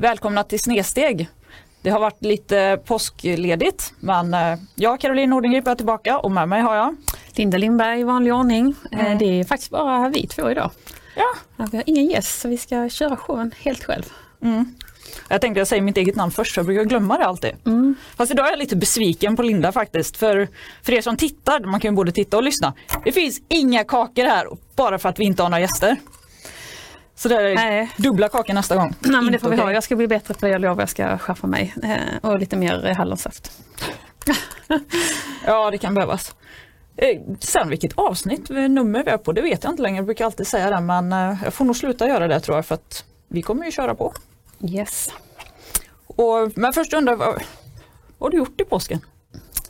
Välkomna till Snesteg. Det har varit lite påskledigt men eh, jag, Caroline Nordengrip, är tillbaka och med mig har jag Linda Lindberg i vanlig ordning. Eh, mm. Det är faktiskt bara vi två idag. Ja. Vi har ingen gäst så vi ska köra showen helt själv. Mm. Jag tänkte jag säger mitt eget namn först, jag brukar glömma det alltid. Mm. Fast idag är jag lite besviken på Linda faktiskt. För, för er som tittar, man kan ju både titta och lyssna. Det finns inga kakor här bara för att vi inte har några gäster. Så det är Nej. dubbla kakor nästa gång. Nej men det får vi ha, jag ska bli bättre på det, jag lovar jag ska skärpa mig. Eh, och lite mer hallonsaft. ja det kan behövas. Eh, sen vilket avsnitt, nummer vi är på, det vet jag inte längre. Jag brukar alltid säga det men eh, jag får nog sluta göra det tror jag för att vi kommer ju köra på. Yes. Och, men först undrar vad, vad har du gjort i påsken?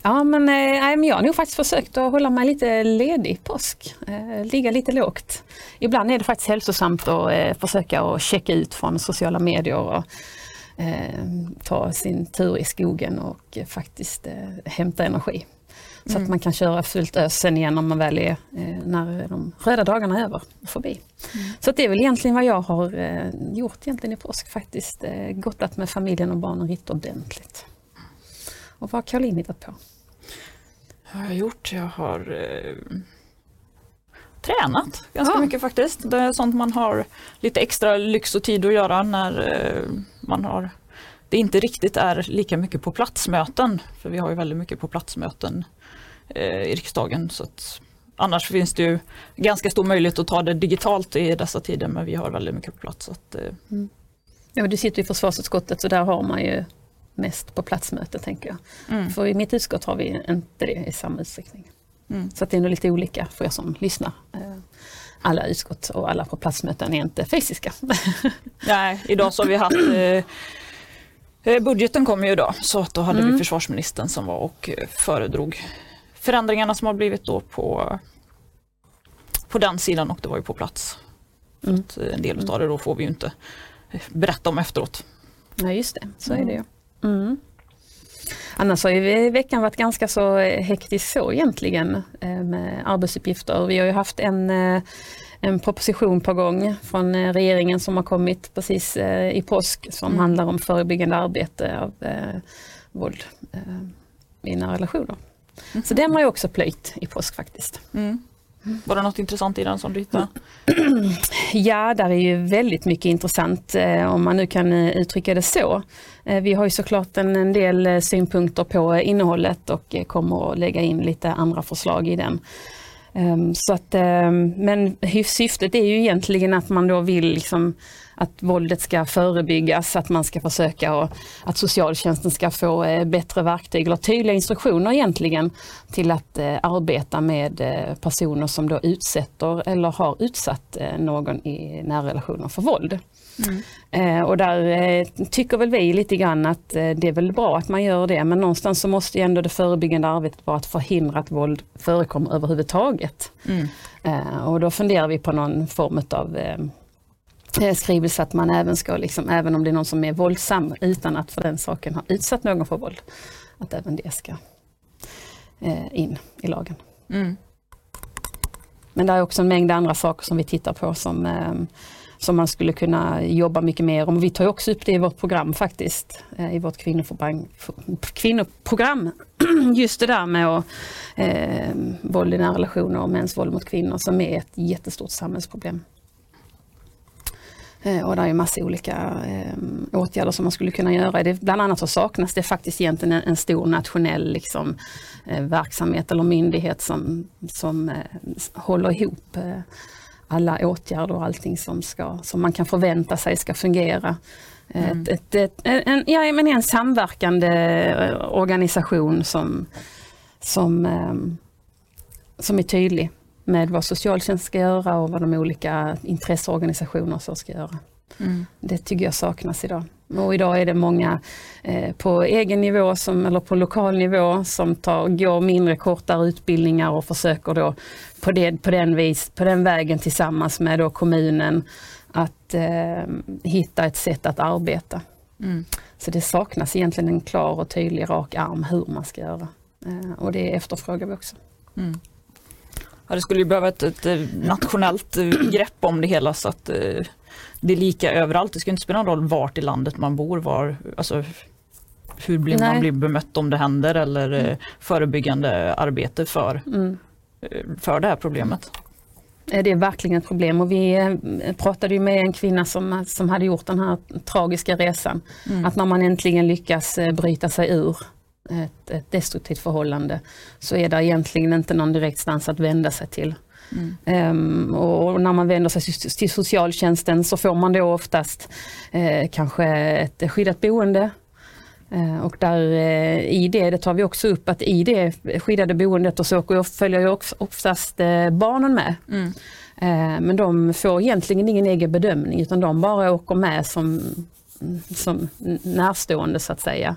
Ja men, eh, jag har nog faktiskt försökt att hålla mig lite ledig påsk. Eh, ligga lite lågt. Ibland är det faktiskt hälsosamt att eh, försöka att checka ut från sociala medier och ta sin tur i skogen och faktiskt hämta energi. Så mm. att man kan köra fullt ös sen igen om man väl är, när de röda dagarna är över förbi. Mm. Så det är väl egentligen vad jag har gjort egentligen i påsk faktiskt. Gottat med familjen och barnen riktigt ordentligt. Och vad har Caroline hittat på? Vad har jag gjort? Jag har eh, tränat ganska ja. mycket faktiskt. Det är sånt man har lite extra lyx och tid att göra när eh, man har det inte riktigt är lika mycket på platsmöten. För vi har ju väldigt mycket på platsmöten eh, i riksdagen. Så att, annars finns det ju ganska stor möjlighet att ta det digitalt i dessa tider men vi har väldigt mycket på plats. Att, eh. mm. ja, du sitter i försvarsutskottet så där har man ju mest på platsmöte tänker jag. Mm. För i mitt utskott har vi inte det i samma utsträckning. Mm. Så det är nog lite olika för er som lyssnar. Eh, alla utskott och alla på platsmöten är inte fysiska. Nej, idag så har vi haft eh, eh, Budgeten kom ju idag så då hade mm. vi försvarsministern som var och föredrog förändringarna som har blivit då på, på den sidan och det var ju på plats. Mm. en del av det då får vi ju inte berätta om efteråt. Nej just det, så är det ju. Mm. Annars har ju veckan varit ganska så hektisk så egentligen eh, med arbetsuppgifter. Vi har ju haft en, eh, en proposition på gång från eh, regeringen som har kommit precis i påsk som mm. handlar om förebyggande arbete av eh, våld eh, i nära relationer. Mm. Så den har jag också plöjt i påsk faktiskt. Mm. Var det något intressant i den som du hittade? Ja, där är ju väldigt mycket intressant eh, om man nu kan eh, uttrycka det så. Eh, vi har ju såklart en, en del synpunkter på innehållet och kommer att lägga in lite andra förslag i den. Ehm, så att, ehm, men syftet är ju egentligen att man då vill liksom att våldet ska förebyggas, att man ska försöka och att socialtjänsten ska få eh, bättre verktyg eller tydliga instruktioner egentligen till att eh, arbeta med eh, personer som då utsätter eller har utsatt någon i nära relationer för våld. Mm. och där tycker väl vi lite grann att det är väl bra att man gör det men någonstans så måste ändå det förebyggande arbetet vara att förhindra att våld förekommer överhuvudtaget. Mm. och då funderar vi på någon form av skrivelse att man även ska, liksom, även om det är någon som är våldsam utan att för den saken ha utsatt någon för våld, att även det ska eh, in i lagen. Mm. Men det är också en mängd andra saker som vi tittar på som, eh, som man skulle kunna jobba mycket mer om. Vi tar också upp det i vårt program faktiskt, eh, i vårt kvinnoprogram. Just det där med att, eh, våld i nära relationer och mäns våld mot kvinnor som är ett jättestort samhällsproblem. Eh, och det är massa olika eh, åtgärder som man skulle kunna göra. Det, bland annat så saknas det faktiskt egentligen en, en stor nationell liksom, eh, verksamhet eller myndighet som, som eh, håller ihop alla åtgärder och allting som, ska, som man kan förvänta sig ska fungera. Mm. Ett, ett, en, ja, men en samverkande organisation som, som, som är tydlig med vad socialtjänst ska göra och vad de olika intresseorganisationer så ska göra. Mm. Det tycker jag saknas idag. Och idag är det många eh, på egen nivå som, eller på lokal nivå som tar, går mindre kortare utbildningar och försöker då på, det, på, den, vis, på den vägen tillsammans med då kommunen att eh, hitta ett sätt att arbeta. Mm. Så det saknas egentligen en klar och tydlig rak arm hur man ska göra. Eh, och det efterfrågar vi också. Mm. Ja, det skulle ju behöva ett, ett nationellt grepp om det hela så att det är lika överallt. Det ska inte spela någon roll vart i landet man bor, var, alltså, hur blir man blir bemött om det händer eller mm. förebyggande arbete för, mm. för det här problemet. Det är verkligen ett problem och vi eh, pratade ju med en kvinna som, som hade gjort den här tragiska resan. Mm. Att när man äntligen lyckas eh, bryta sig ur ett, ett destruktivt förhållande så är det egentligen inte någon direkt stans att vända sig till. Mm. Um, och när man vänder sig till socialtjänsten så får man då oftast uh, kanske ett skyddat boende Eh, och där eh, i det, det tar vi också upp, att i det skyddade boendet och så följer ju oftast eh, barnen med. Mm. Men de får egentligen ingen egen bedömning utan de bara åker med som, som närstående så att säga.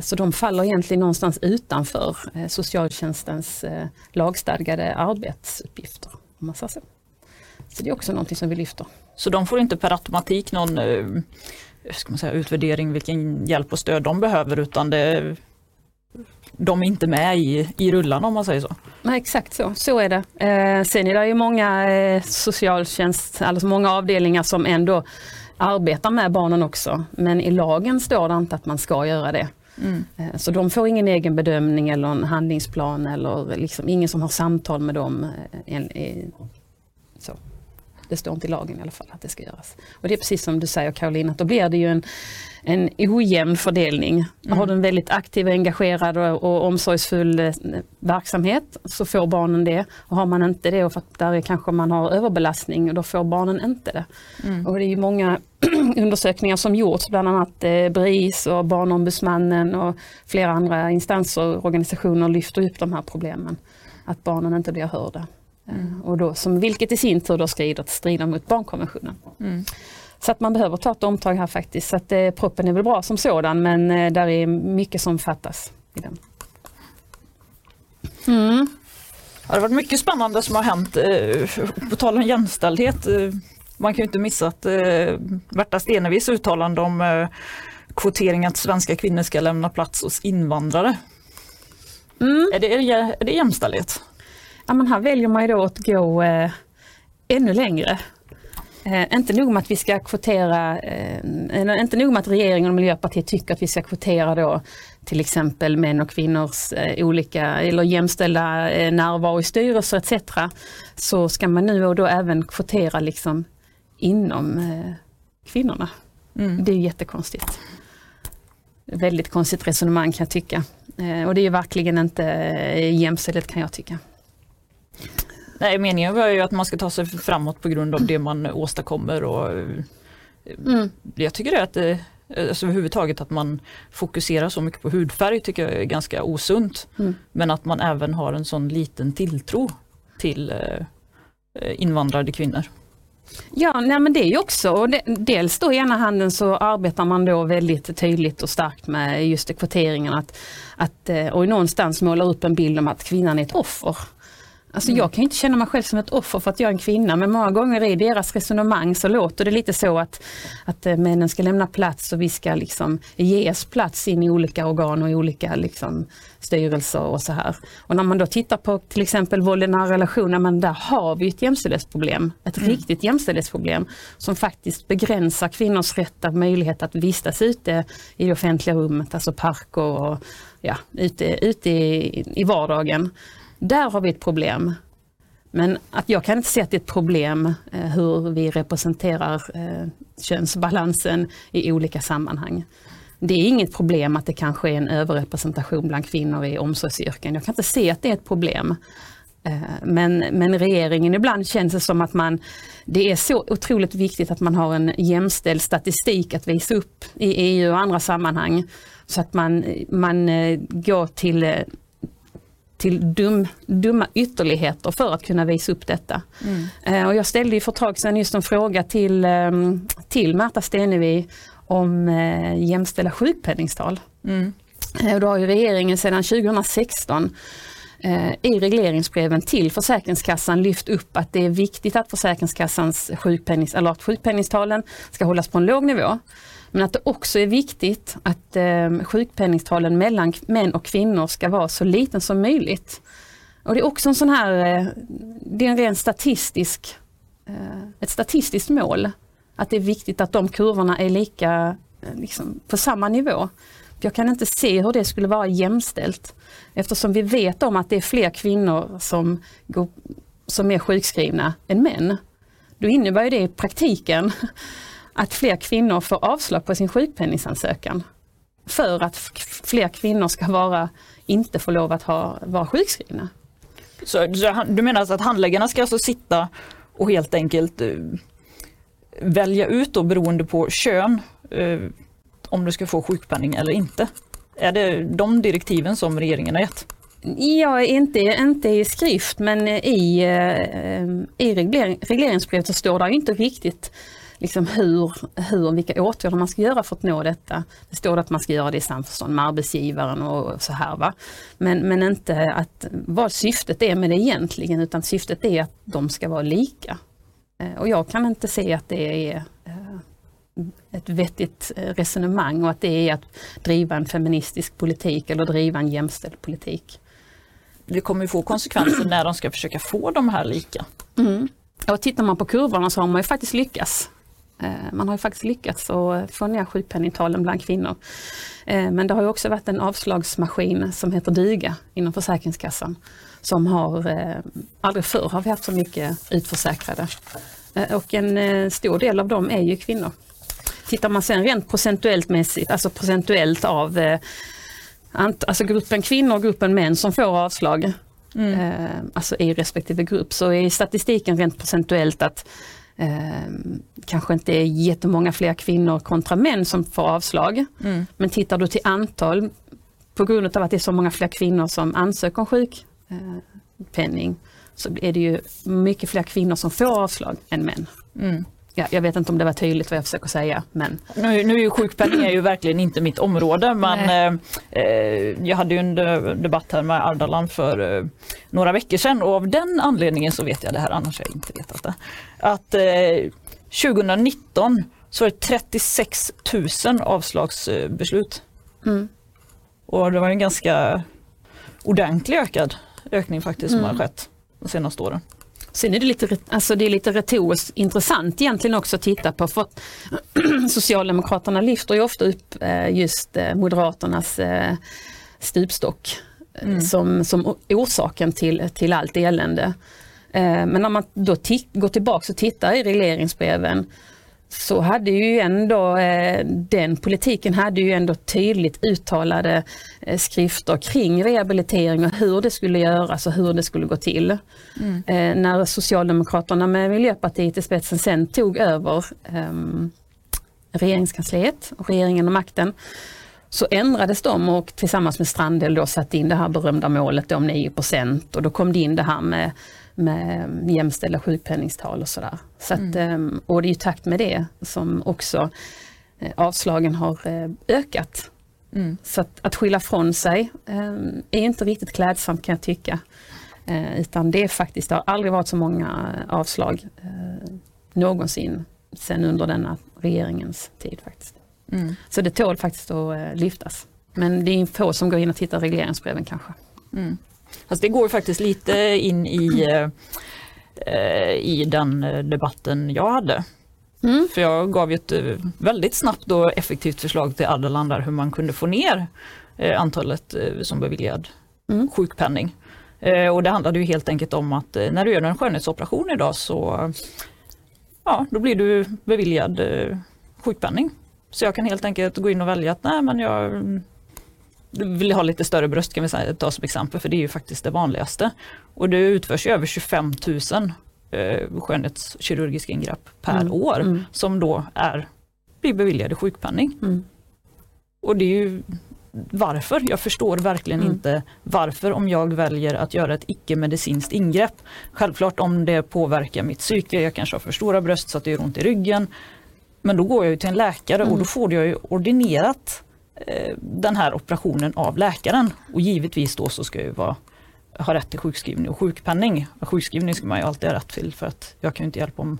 Så de faller egentligen någonstans utanför socialtjänstens lagstadgade arbetsuppgifter. Om man säger så. så det är också någonting som vi lyfter. Så de får inte per automatik någon ska man säga, utvärdering vilken hjälp och stöd de behöver utan det, de är inte med i, i rullarna om man säger så. Nej, exakt så, så är det. Eh, sen är det ju många eh, socialtjänst, alltså många avdelningar som ändå arbetar med barnen också. Men i lagen står det inte att man ska göra det. Mm. Så de får ingen egen bedömning eller en handlingsplan eller liksom ingen som har samtal med dem. Eh, eh, det står inte i lagen i alla fall att det ska göras. Och det är precis som du säger Caroline, att då blir det ju en, en ojämn fördelning. Mm. Har du en väldigt aktiv, engagerad och, och omsorgsfull eh, verksamhet så får barnen det. Och har man inte det och för där kanske man har överbelastning och då får barnen inte det. Mm. Och det är många undersökningar som gjorts, bland annat eh, BRIS och Barnombudsmannen och flera andra instanser och organisationer lyfter upp de här problemen. Att barnen inte blir hörda. Mm. Och då, som, vilket i sin tur då strider, strider mot barnkonventionen. Mm. Så att man behöver ta ett omtag här faktiskt. Så att eh, proppen är väl bra som sådan men eh, där är mycket som fattas i den. Mm. Ja, det har varit mycket spännande som har hänt. Eh, på tal om jämställdhet, eh, man kan ju inte missa att eh, Berta Stenevis uttalande om eh, kvotering att svenska kvinnor ska lämna plats hos invandrare. Mm. Är, det, är det jämställdhet? Ja, men här väljer man ju då att gå eh, ännu längre. Eh, inte nog med att vi ska kvotera, eh, inte nog med att regeringen och Miljöpartiet tycker att vi ska kvotera då till exempel män och kvinnors eh, olika eller jämställda eh, närvaro i styrelser etc. Så ska man nu och då även kvotera liksom inom eh, kvinnorna. Mm. Det är jättekonstigt. Väldigt konstigt resonemang kan jag tycka. Eh, och det är verkligen inte eh, jämställdhet kan jag tycka. Nej, meningen var ju att man ska ta sig framåt på grund av det man åstadkommer och mm. jag tycker det att det, alltså överhuvudtaget att man fokuserar så mycket på hudfärg tycker jag är ganska osunt. Mm. Men att man även har en sån liten tilltro till eh, invandrade kvinnor. Ja, nej men det är ju också, och det, dels då i ena handen så arbetar man då väldigt tydligt och starkt med just kvoteringen att, att eh, och någonstans målar upp en bild om att kvinnan är ett offer. Alltså mm. jag kan inte känna mig själv som ett offer för att jag är en kvinna men många gånger i deras resonemang så låter det lite så att, att eh, männen ska lämna plats och vi ska liksom ges plats in i olika organ och i olika liksom, styrelser och så här. Och när man då tittar på till exempel våld i nära relationer, men där har vi ett jämställdhetsproblem. Ett mm. riktigt jämställdhetsproblem som faktiskt begränsar kvinnors rätt och möjlighet att vistas ute i det offentliga rummet, alltså parker och ja, ute, ute i, i vardagen. Där har vi ett problem. Men att jag kan inte se att det är ett problem eh, hur vi representerar eh, könsbalansen i olika sammanhang. Det är inget problem att det kanske är en överrepresentation bland kvinnor i omsorgsyrken. Jag kan inte se att det är ett problem. Eh, men, men regeringen, ibland känns det som att man, det är så otroligt viktigt att man har en jämställd statistik att visa upp i EU och andra sammanhang. Så att man, man går till till dum, dumma ytterligheter för att kunna visa upp detta. Mm. Eh, och jag ställde för ett tag sedan just en fråga till, eh, till Märta Stenevi om eh, jämställda sjukpenningstal. Mm. Eh, och då har ju regeringen sedan 2016 eh, i regleringsbreven till Försäkringskassan lyft upp att det är viktigt att Försäkringskassans sjukpennings, eller att sjukpenningstalen ska hållas på en låg nivå. Men att det också är viktigt att eh, sjukpenningtalen mellan män och kvinnor ska vara så liten som möjligt. Och det är också en sån här, eh, det är en ren statistisk, eh, ett statistiskt mål. Att det är viktigt att de kurvorna är lika, eh, liksom, på samma nivå. Jag kan inte se hur det skulle vara jämställt eftersom vi vet om att det är fler kvinnor som, går, som är sjukskrivna än män. Då innebär det i praktiken att fler kvinnor får avslag på sin sjukpenningsansökan. För att fler kvinnor ska vara, inte få lov att ha, vara sjukskrivna. Så du menar alltså att handläggarna ska alltså sitta och helt enkelt uh, välja ut då beroende på kön uh, om du ska få sjukpenning eller inte? Är det de direktiven som regeringen har gett? Ja, inte, inte i skrift men i, eh, i reglering, regleringsbrevet så står det inte riktigt liksom hur, hur, vilka åtgärder man ska göra för att nå detta. Det står att man ska göra det i samförstånd med arbetsgivaren och så här. Va? Men, men inte att, vad syftet är med det egentligen utan syftet är att de ska vara lika. Eh, och jag kan inte se att det är eh, ett vettigt resonemang och att det är att driva en feministisk politik eller driva en jämställd politik det kommer få konsekvenser när de ska försöka få de här lika. Mm. Och tittar man på kurvorna så har man ju faktiskt lyckats. Eh, man har ju faktiskt lyckats att få ner sjukpenningtalen bland kvinnor. Eh, men det har också varit en avslagsmaskin som heter duga inom Försäkringskassan. Som har, eh, aldrig förr har vi haft så mycket utförsäkrade. Och en stor del av dem är ju kvinnor. Tittar man sen rent procentuellt mässigt, alltså procentuellt av alltså gruppen kvinnor och gruppen män som får avslag, mm. alltså i respektive grupp, så är statistiken rent procentuellt att eh, kanske inte är jättemånga fler kvinnor kontra män som får avslag. Mm. Men tittar du till antal, på grund av att det är så många fler kvinnor som ansöker om sjukpenning, eh, så är det ju mycket fler kvinnor som får avslag än män. Mm. Ja, jag vet inte om det var tydligt vad jag försöker säga. Men... Nu, nu är ju sjukpenning är ju verkligen inte mitt område men eh, eh, jag hade ju en debatt här med Ardalan för eh, några veckor sedan och av den anledningen så vet jag det här, annars har jag inte vetat det. Att eh, 2019 så var det 36 000 avslagsbeslut. Mm. Och det var en ganska ordentlig ökad ökning faktiskt mm. som har skett de senaste åren. Sen är det lite, alltså det är lite retoriskt intressant egentligen också att titta på för Socialdemokraterna lyfter ju ofta upp eh, just eh, Moderaternas eh, stupstock mm. som, som orsaken till, till allt elände. Men när man då går tillbaka och tittar i regleringsbreven så hade ju ändå eh, den politiken hade ju ändå tydligt uttalade eh, skrifter kring rehabilitering och hur det skulle göras och hur det skulle gå till. Mm. Eh, när Socialdemokraterna med Miljöpartiet i spetsen sen tog över ehm, regeringskansliet och regeringen och makten så ändrades de och tillsammans med Strandel då satte in det här berömda målet om 9% och då kom det in det här med med jämställda sjukpenningstal och sådär. Så att, mm. Ehm, och det är i takt med det som också eh, avslagen har eh, ökat. Mm. Så att, att skylla från sig ehm, är inte riktigt klädsamt kan jag tycka. Eh, utan det är faktiskt, det har aldrig varit så många avslag någonsin sen under denna regeringens tid faktiskt. Mm. Så det tål faktiskt att lyftas. Men det är få som går in och tittar i regleringsbreven kanske. Mm. Fast det går faktiskt lite in i, eh, i den eh, debatten jag hade. Mm. För jag gav ju ett eh, väldigt snabbt och effektivt förslag till Ardalan där hur man kunde få ner antalet som beviljad mm. sjukpenning. Och det handlade ju helt enkelt om att när du gör en skönhetsoperation idag så ja, då blir du beviljad sjukpenning. Så jag kan helt enkelt gå in och välja att nej men jag vill ha lite större bröst kan vi säga, ta som exempel, för det är ju faktiskt det vanligaste. Och det utförs över 25 000 eh, skönhetskirurgiska ingrepp per mm. år mm. som då är, blir beviljade sjukpenning. Mm. Och det är ju varför. Jag förstår verkligen mm. inte varför om jag väljer att göra ett icke-medicinskt ingrepp. Självklart om det påverkar mitt psyke, jag kanske har för stora bröst så att det gör ont i ryggen. Men då går jag till en läkare och då mm. får jag ju ordinerat den här operationen av läkaren. Och givetvis då så ska jag vara, ha rätt till sjukskrivning och sjukpenning. Sjukskrivning ska man ju alltid ha rätt till för att jag kan ju inte hjälpa om,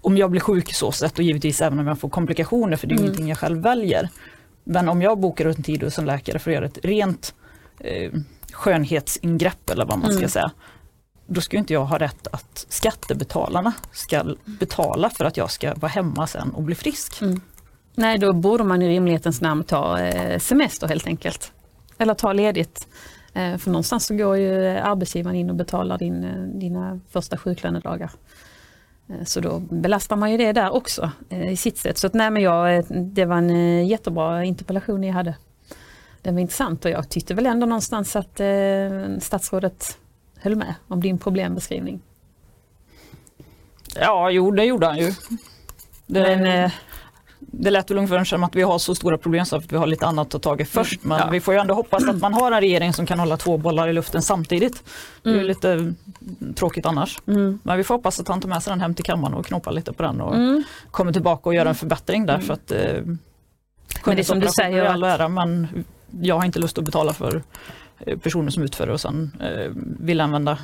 om jag blir sjuk så sätt och givetvis även om jag får komplikationer för det är mm. ingenting jag själv väljer. Men om jag bokar en tid hos en läkare för att göra ett rent eh, skönhetsingrepp eller vad man ska Mm. säga. Då ska ju inte jag ha rätt att skattebetalarna ska betala för att jag ska vara hemma sen och bli frisk. Mm. Nej, då borde man i rimlighetens namn ta eh, semester helt enkelt. Eller ta ledigt. Eh, för någonstans så går ju arbetsgivaren in och betalar din, eh, dina första sjuklönedagar. Så då belastar man ju det där också i sitt sätt. Så att, nej, men jag, det var en jättebra interpellation ni hade. Den var intressant och jag tyckte väl ändå någonstans att eh, statsrådet höll med om din problembeskrivning. Ja, jo det gjorde han ju. Det, Men, eh, det lät väl ungefär som att vi har så stora problem så att vi har lite annat att ta tag i först. Men Ja. vi får ju ändå hoppas att man har en regering som kan hålla två bollar i luften samtidigt. Det är ju Mm. lite mm, tråkigt annars. mm, Men vi får hoppas att han tar med sig den hem till kammaren och knoppar lite på den och mm. kommer tillbaka och gör en förbättring där. Mm. För att, eh, Men det är som du säger all ära, men jag har inte lust att betala för eh, personer som utför det och sen eh, vill använda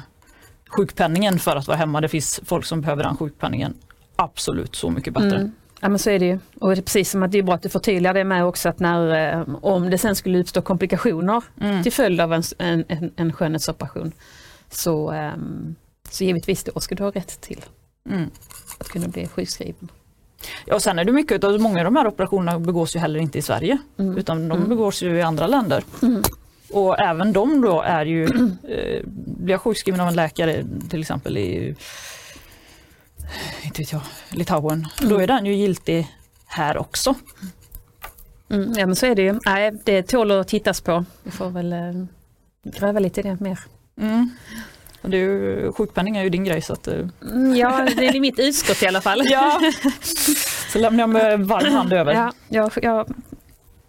sjukpenningen för att vara hemma. Det finns folk som behöver den sjukpenningen absolut så mycket bättre. Mm. Ja men så är det ju. Och det är precis som att det är bra att du förtydligar det med också att när, eh, om det sen skulle uppstå komplikationer Mm. till följd av en, en, en, en skönhetsoperation så, ehm, så givetvis då ska du ha rätt till Mm. att kunna bli sjukskriven. Ja, och sen är det mycket av många av de här operationerna begås ju heller inte i Sverige Mm. utan de Mm. begås ju i andra länder. Mm. Och även de då är ju, eh, blir jag sjukskriven av en läkare till exempel i inte vet jag, Litauen, då är den ju giltig här också. Mm, ja men så är det ju. Nej, det tål att tittas på. Vi får väl eh, gräva lite i det mer. Mm. Och ju, sjukpenning är ju din grej så att eh, Mm, ja, det är mitt utskott i alla fall. ja. Så lämnar jag med varm hand över. Ja, jag, jag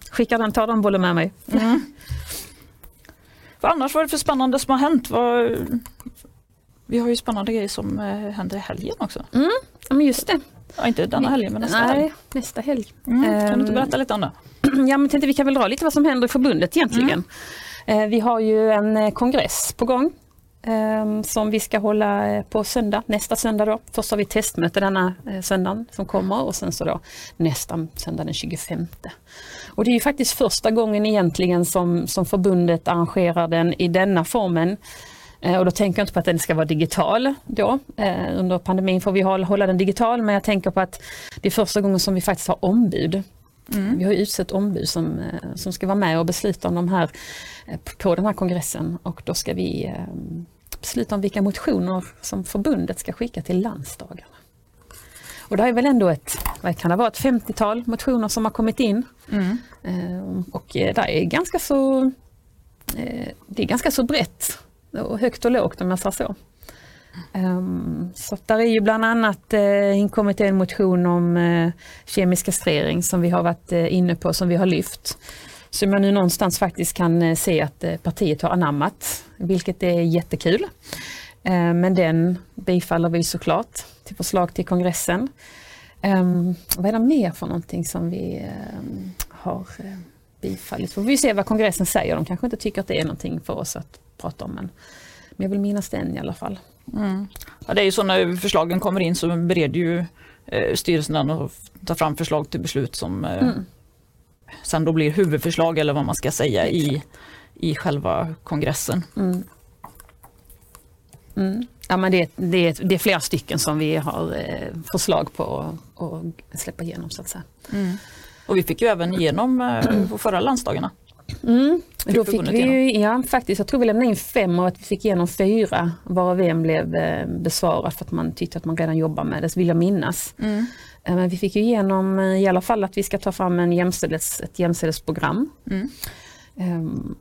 skickar den, tar den bollen med mig. Mm. Vad annars var det för spännande som har hänt? Vad, vi har ju spännande grejer som eh, händer i helgen också. Ja, men just det. Ja, inte denna helgen men nästa helg. Nej, nästa helg. Mm. Kan du inte Ehm, berätta lite om det? Ja, men tänkte vi kan väl dra lite vad som händer i förbundet egentligen. Mm. Eh, Vi har ju en eh, kongress på gång eh, som vi ska hålla på söndag, nästa söndag då. Först har vi testmöte denna söndagen som kommer och sen så då nästa söndag den 25. Och det är ju faktiskt första gången egentligen som, som förbundet arrangerar den i denna formen. Eh, Och då tänker jag inte på att den ska vara digital då. Eh, Under pandemin får vi hålla den digital men jag tänker på att det är första gången som vi faktiskt har ombud. Mm. Vi har utsett ombud som, eh, som ska vara med och besluta om de här på den här kongressen och då ska vi besluta om vilka motioner som förbundet ska skicka till landsdagarna. Och det är väl ändå ett, vad kan det vara, ett 50-tal motioner som har kommit in. Mm. Och det är ganska så det är ganska så brett och högt och lågt om jag säger så. Um, så där är ju bland annat eh, inkommit en motion om eh, kemisk kastrering som vi har varit eh, inne på, som vi har lyft. Som jag nu någonstans faktiskt kan se att partiet har anammat, vilket är jättekul. Ehm, men den bifaller vi såklart till förslag till kongressen. Um, vad är det mer för någonting som vi har bifallit? Får vi se vad kongressen säger. De kanske inte tycker att det är någonting för oss att prata om. Men, men jag vill minnas den i alla fall. Mm. Ja, det är ju så när förslagen kommer in så bereder ju eh, styrelsen den och tar fram förslag till beslut som eh, Mm. sen då blir huvudförslag eller vad man ska säga i, i själva kongressen. Mm. Mm. Ja, men det, är- det, det är flera stycken som vi har eh, förslag på att släppa igenom så att säga. Och vi fick ju även igenom eh, på förra landsdagarna. Mm. Då fick vi ju, ja faktiskt, jag tror vi lämnade in fem och att vi fick igenom fyra varav en blev eh, besvarad för att man tyckte att man redan jobbar med det, så vill jag minnas. Eh, Men vi fick ju igenom eh, i alla fall att vi ska ta fram en jämställdhets, ett jämställdhetsprogram. Mm. Ehm,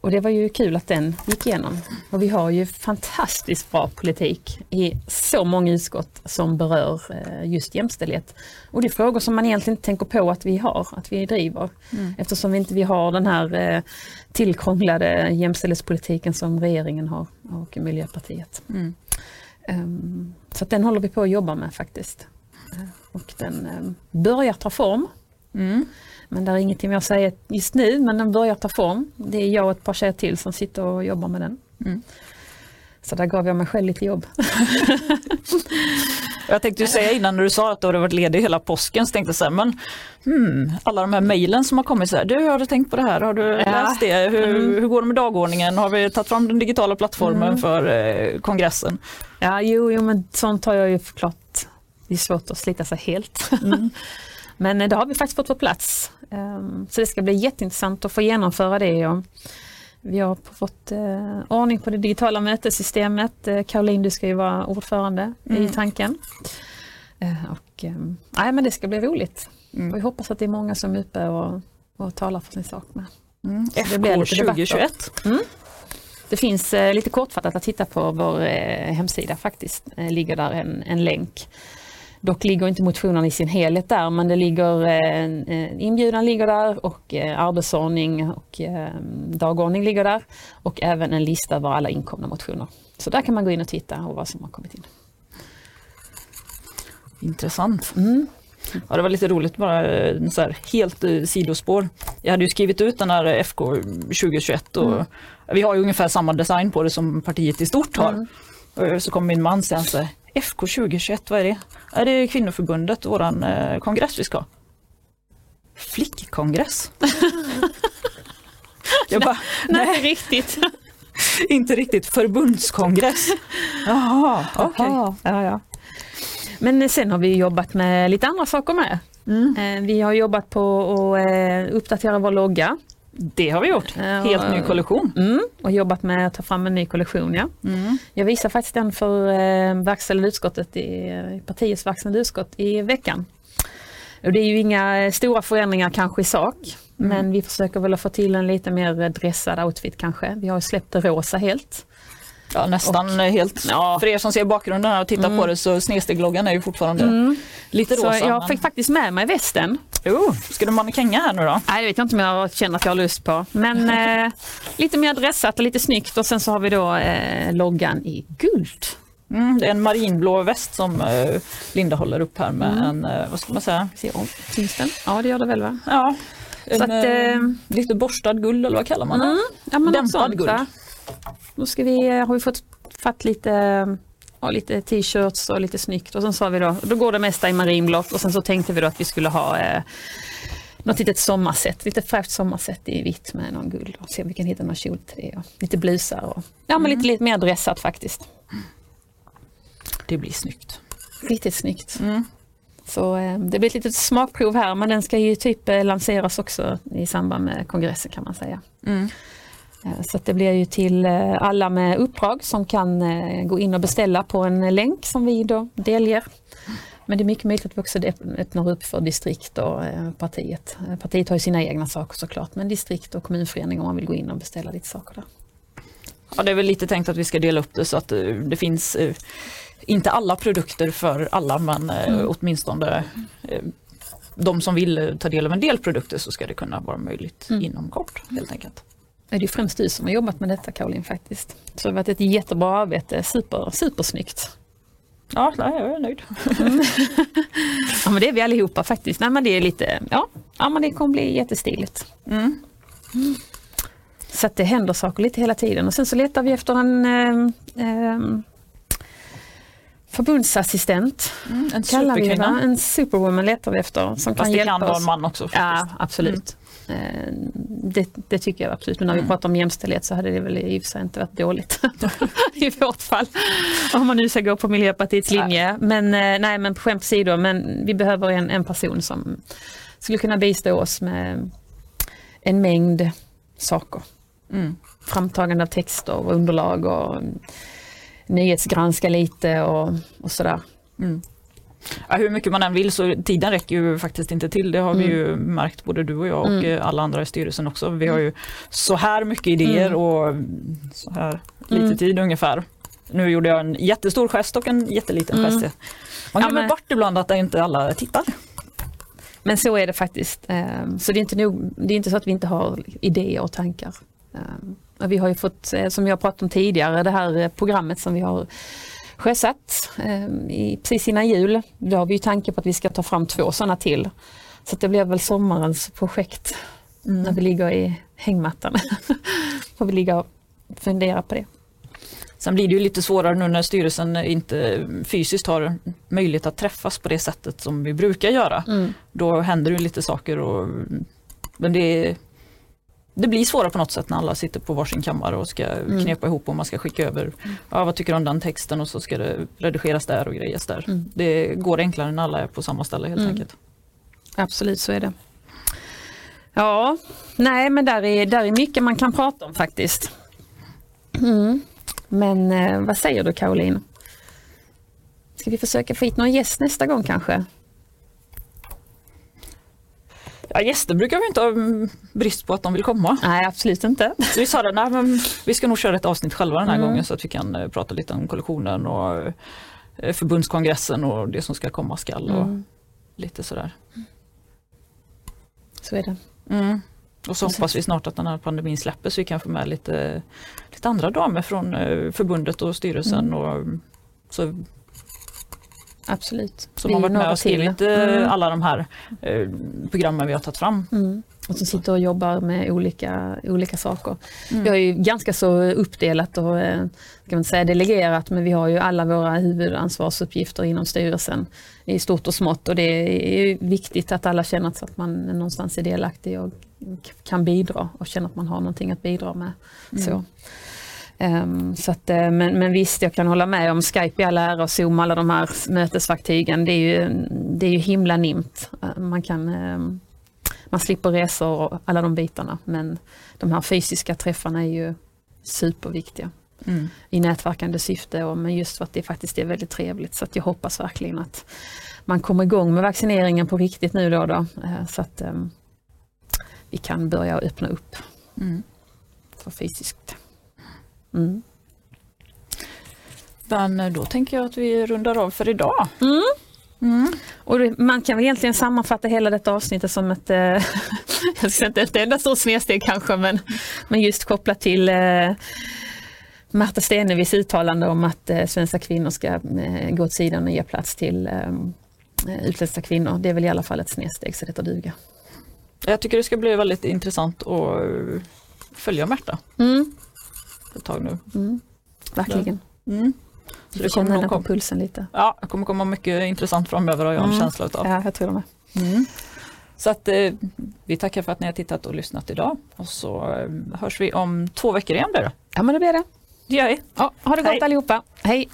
och det var ju kul att den gick igenom. Och vi har ju fantastiskt bra politik i så många utskott som berör eh, just jämställdhet. Och det är frågor som man egentligen inte tänker på att vi har, att vi driver. Mm. Eftersom vi inte vi har den här eh, tillkrånglade jämställdhetspolitiken som regeringen har och Miljöpartiet. Mm. Ehm, så den håller vi på att jobba med faktiskt. Eh, Och den eh, börjar ta form. Mm. Men det är ingenting jag säger just nu, men den börjar ta form. Det är jag och ett par tjejer till som sitter och jobbar med den. Mm. Så där gav jag mig själv lite jobb. Jag tänkte säga innan när du sa att du hade varit ledig hela påsken så tänkte jag så här, men hmm, alla de här mejlen som har kommit så här, du har du tänkt på det här, har du Ja. läst det, hur, Mm. hur går det med dagordningen, har vi tagit fram den digitala plattformen Mm. för eh, kongressen? Ja, jo, jo, men sånt har jag ju förklart. Det är svårt att slita sig helt. Mm. men eh, det har vi faktiskt fått på plats. Ehm, Så det ska bli jätteintressant att få genomföra det. Och vi har fått eh, ordning på det digitala mötessystemet. Eh, Caroline, du ska ju vara ordförande i Mm. tanken. Eh, Och, ehm, nej, men det ska bli roligt. Mm. Och vi hoppas att det är många som är uppe och, och talar för sin sak med. Mm. det FK lite debatter. 2021. Det finns lite kortfattat att titta på vår hemsida faktiskt. Eh, ligger där en, en länk. Dock ligger inte motionen i sin helhet där men det ligger, eh, inbjudan ligger där och eh, arbetsordning och eh, dagordning ligger där. Och även en lista över alla inkomna motioner. Så där kan man gå in och titta och vad som har kommit in. Intressant. Mm. Ja, det var lite roligt bara, eh, så här, helt eh, sidospår. Jag hade ju skrivit ut den här FK 2021 och Mm. vi har ju ungefär samma design på det som partiet i stort har. Mm. Så kom min man sen så FK 2021, vad är det? Är det kvinnoförbundet, våran eh, kongress vi ska? Flickkongress? Jag bara, Nej, inte riktigt. inte riktigt förbundskongress. Jaha, okej. Jaha, Ja, ja. Men sen har vi jobbat med lite andra saker med. Mm. Eh, Vi har jobbat på att eh, uppdatera vår logga. Det har vi gjort. Ja, Helt ny kollektion. Mm, och jobbat med att ta fram en ny kollektion. Ja. Mm. Jag visar faktiskt den för eh, verkställande utskottet i, i partiets verkställande utskott i veckan. Och det är ju inga eh, stora förändringar kanske i sak. Mm. Men vi försöker väl att få till en lite mer eh, dressad outfit kanske. Vi har släppt det rosa helt. Ja, nästan helt. Ja. För er som ser bakgrunden här och tittar Mm. på det så snedsteggloggan är ju fortfarande lite Så rosa. jag men- fick faktiskt med mig västen. Jo, ska du mannekänga här nu då? Nej, det vet jag inte om jag känner att jag har lust på. Men eh, lite mer dressat och lite snyggt och sen så har vi då eh, loggan i guld. Mm, det är en marinblå väst som eh, Linda håller upp här med Mm. en, eh, vad ska man säga? Se om, syns den? Ja, det gör det väl va? Ja, en, att, eh, eh, lite borstad guld eller vad kallar man det? Mm, ja, Dämpad sånt, guld. va? Då ska vi, har vi fått fatt lite, ja, lite t-shirts och lite snyggt och sen sa vi då, då går det mesta i marinblått och sen så tänkte vi då att vi skulle ha eh, något litet sommarsätt, lite fräscht sommarsätt i vitt med någon guld och se om vi kan hitta någon kjol till det. Och lite blusar och ja men lite, lite mer dressat faktiskt. Det blir snyggt. Riktigt snyggt. Mm. Så eh, det blir ett litet smakprov här men den ska ju typ eh, lanseras också i samband med kongressen kan man säga. Mm. Eh, Så det blir ju till eh, alla med uppdrag som kan eh, gå in och beställa på en länk som vi då delger. Men det är mycket möjligt att vi också öpp- öppnar upp för distrikt och partiet. Partiet har ju sina egna saker såklart men distrikt och kommunförening om man vill gå in och beställa lite saker där. Ja, det är väl lite tänkt att vi ska dela upp det så att det finns inte alla produkter för alla men Mm. åtminstone de som vill ta del av en del produkter så ska det kunna vara möjligt Mm. inom kort helt enkelt. Det är ju främst du som har jobbat med detta Caroline faktiskt. Så det har varit ett jättebra arbete, super, supersnyggt. Ja, nej, jag är nöjd. Ja men det är vi allihopa faktiskt. Nej men det är lite, ja, ja men det kommer bli jättestiligt. Mm. Så att det händer saker lite hela tiden och sen så letar vi efter en eh, eh, förbundsassistent. Mm. En vi superkvinna. En superwoman letar vi efter som Fast kan det hjälpa kan vara en man också. Ja faktiskt. absolut. Eh, Det, det tycker jag absolut. Men när vi Mm. pratar om jämställdhet så hade det väl i och för sig inte varit dåligt i vårt fall. Om man nu ska gå på Miljöpartiets linje. Men eh, nej men på skämt åsido, men vi behöver en, en person som skulle kunna bistå oss med en mängd saker. Mm. Framtagande av texter och underlag och nyhetsgranska lite och, och sådär. Mm. Ja, hur mycket man än vill så tiden räcker ju faktiskt inte till. Det har vi Mm. ju märkt både du och jag och Mm. alla andra i styrelsen också. Vi har ju så här mycket idéer Mm. och så här lite Mm. tid ungefär. Nu gjorde jag en jättestor gest och en jätteliten Mm. gest. Man Ja, glömmer men- bort ibland att inte alla tittar. Men så är det faktiskt. Ehm, Så det är inte, nog, det är inte så att vi inte har idéer och tankar. Ehm, Vi har ju fått, eh, som jag pratade om tidigare, det här eh, programmet som vi har sjösatt ehm, i, precis innan jul. Då har vi ju tanke på att vi ska ta fram två sådana till. Så det blir väl sommarens projekt när vi ligger i hängmattan. Får vi ligga och fundera på det. Sen blir det ju lite svårare nu när styrelsen inte fysiskt har möjlighet att träffas på det sättet som vi brukar göra. Mm. Då händer det lite saker och men det, det blir svårare på något sätt när alla sitter på varsin kammare och ska Mm. knepa ihop och man ska skicka över ja, vad tycker du om den texten och så ska det redigeras där och grejas där. Mm. Det går enklare när alla är på samma ställe helt Mm. enkelt. Absolut, så är det. Ja, nej men där är, där är mycket man kan prata om faktiskt. Mm. Men eh, vad säger du Caroline? Ska vi försöka få hit någon gäst nästa gång kanske? Ja, gäster brukar vi inte ha brist på att de vill komma. Nej, absolut inte. Så vi sa det, nej, men vi ska nog köra ett avsnitt själva den här Mm. gången så att vi kan eh, prata lite om kollektionen och eh, förbundskongressen och det som ska komma skall och Mm. lite sådär. Så är det. Mm. Och så hoppas vi snart att den här pandemin släpper så vi kan få med lite, lite andra damer från eh, förbundet och styrelsen. Mm. Och, så, Absolut. som Vi har varit med och skrivit eh, Mm. alla de här eh, programmen vi har tagit fram. Mm. Och som sitter och jobbar med olika, olika saker. Mm. Vi har ju ganska så uppdelat och eh, ska man inte säga delegerat men vi har ju alla våra huvudansvarsuppgifter inom styrelsen i stort och smått och det är viktigt att alla känner att man någonstans är delaktig och kan bidra och känner att man har någonting att bidra med. Mm. Så. Ehm, så att, eh, men, men visst, jag kan hålla med om Skype i all ära och Zoom, alla de här mötesverktygen. Det är ju, det är ju himla nimt. Eh, Man, kan, ehm, man slipper resor och alla de bitarna. Men de här fysiska träffarna är ju superviktiga Mm. i nätverkande syfte. Och, men just för att det faktiskt är väldigt trevligt. Så att jag hoppas verkligen att man kommer igång med vaccineringen på riktigt nu då. då eh, så att ehm, vi kan börja öppna upp Mm. för fysiskt. Mm. Men eh, då tänker jag att vi rundar av för idag. Mm. Mm. Och man kan väl egentligen sammanfatta hela detta avsnittet som ett, eh, jag ska inte ett enda stort snedsteg kanske, men, men just kopplat till eh, Märta Stenevis uttalande om att eh, svenska kvinnor ska eh, gå åt sidan och ge plats till eh, utländska kvinnor. Det är väl i alla fall ett snedsteg så detta duga. Jag tycker det ska bli väldigt intressant att eh, följa Märta Mm. Ett tag nu. Mm. Verkligen. Mm. Så det känner nog på pulsen lite. ja, det kommer komma mycket intressant framöver har jag en Mm. känsla utav. Ja, jag tror det med. Mm. Så att eh, vi tackar för att ni har tittat och lyssnat idag och så eh, hörs vi om två veckor igen blir det. Ja men det blir det. Det gör vi. Ja, ha det gott Hej. allihopa. Hej!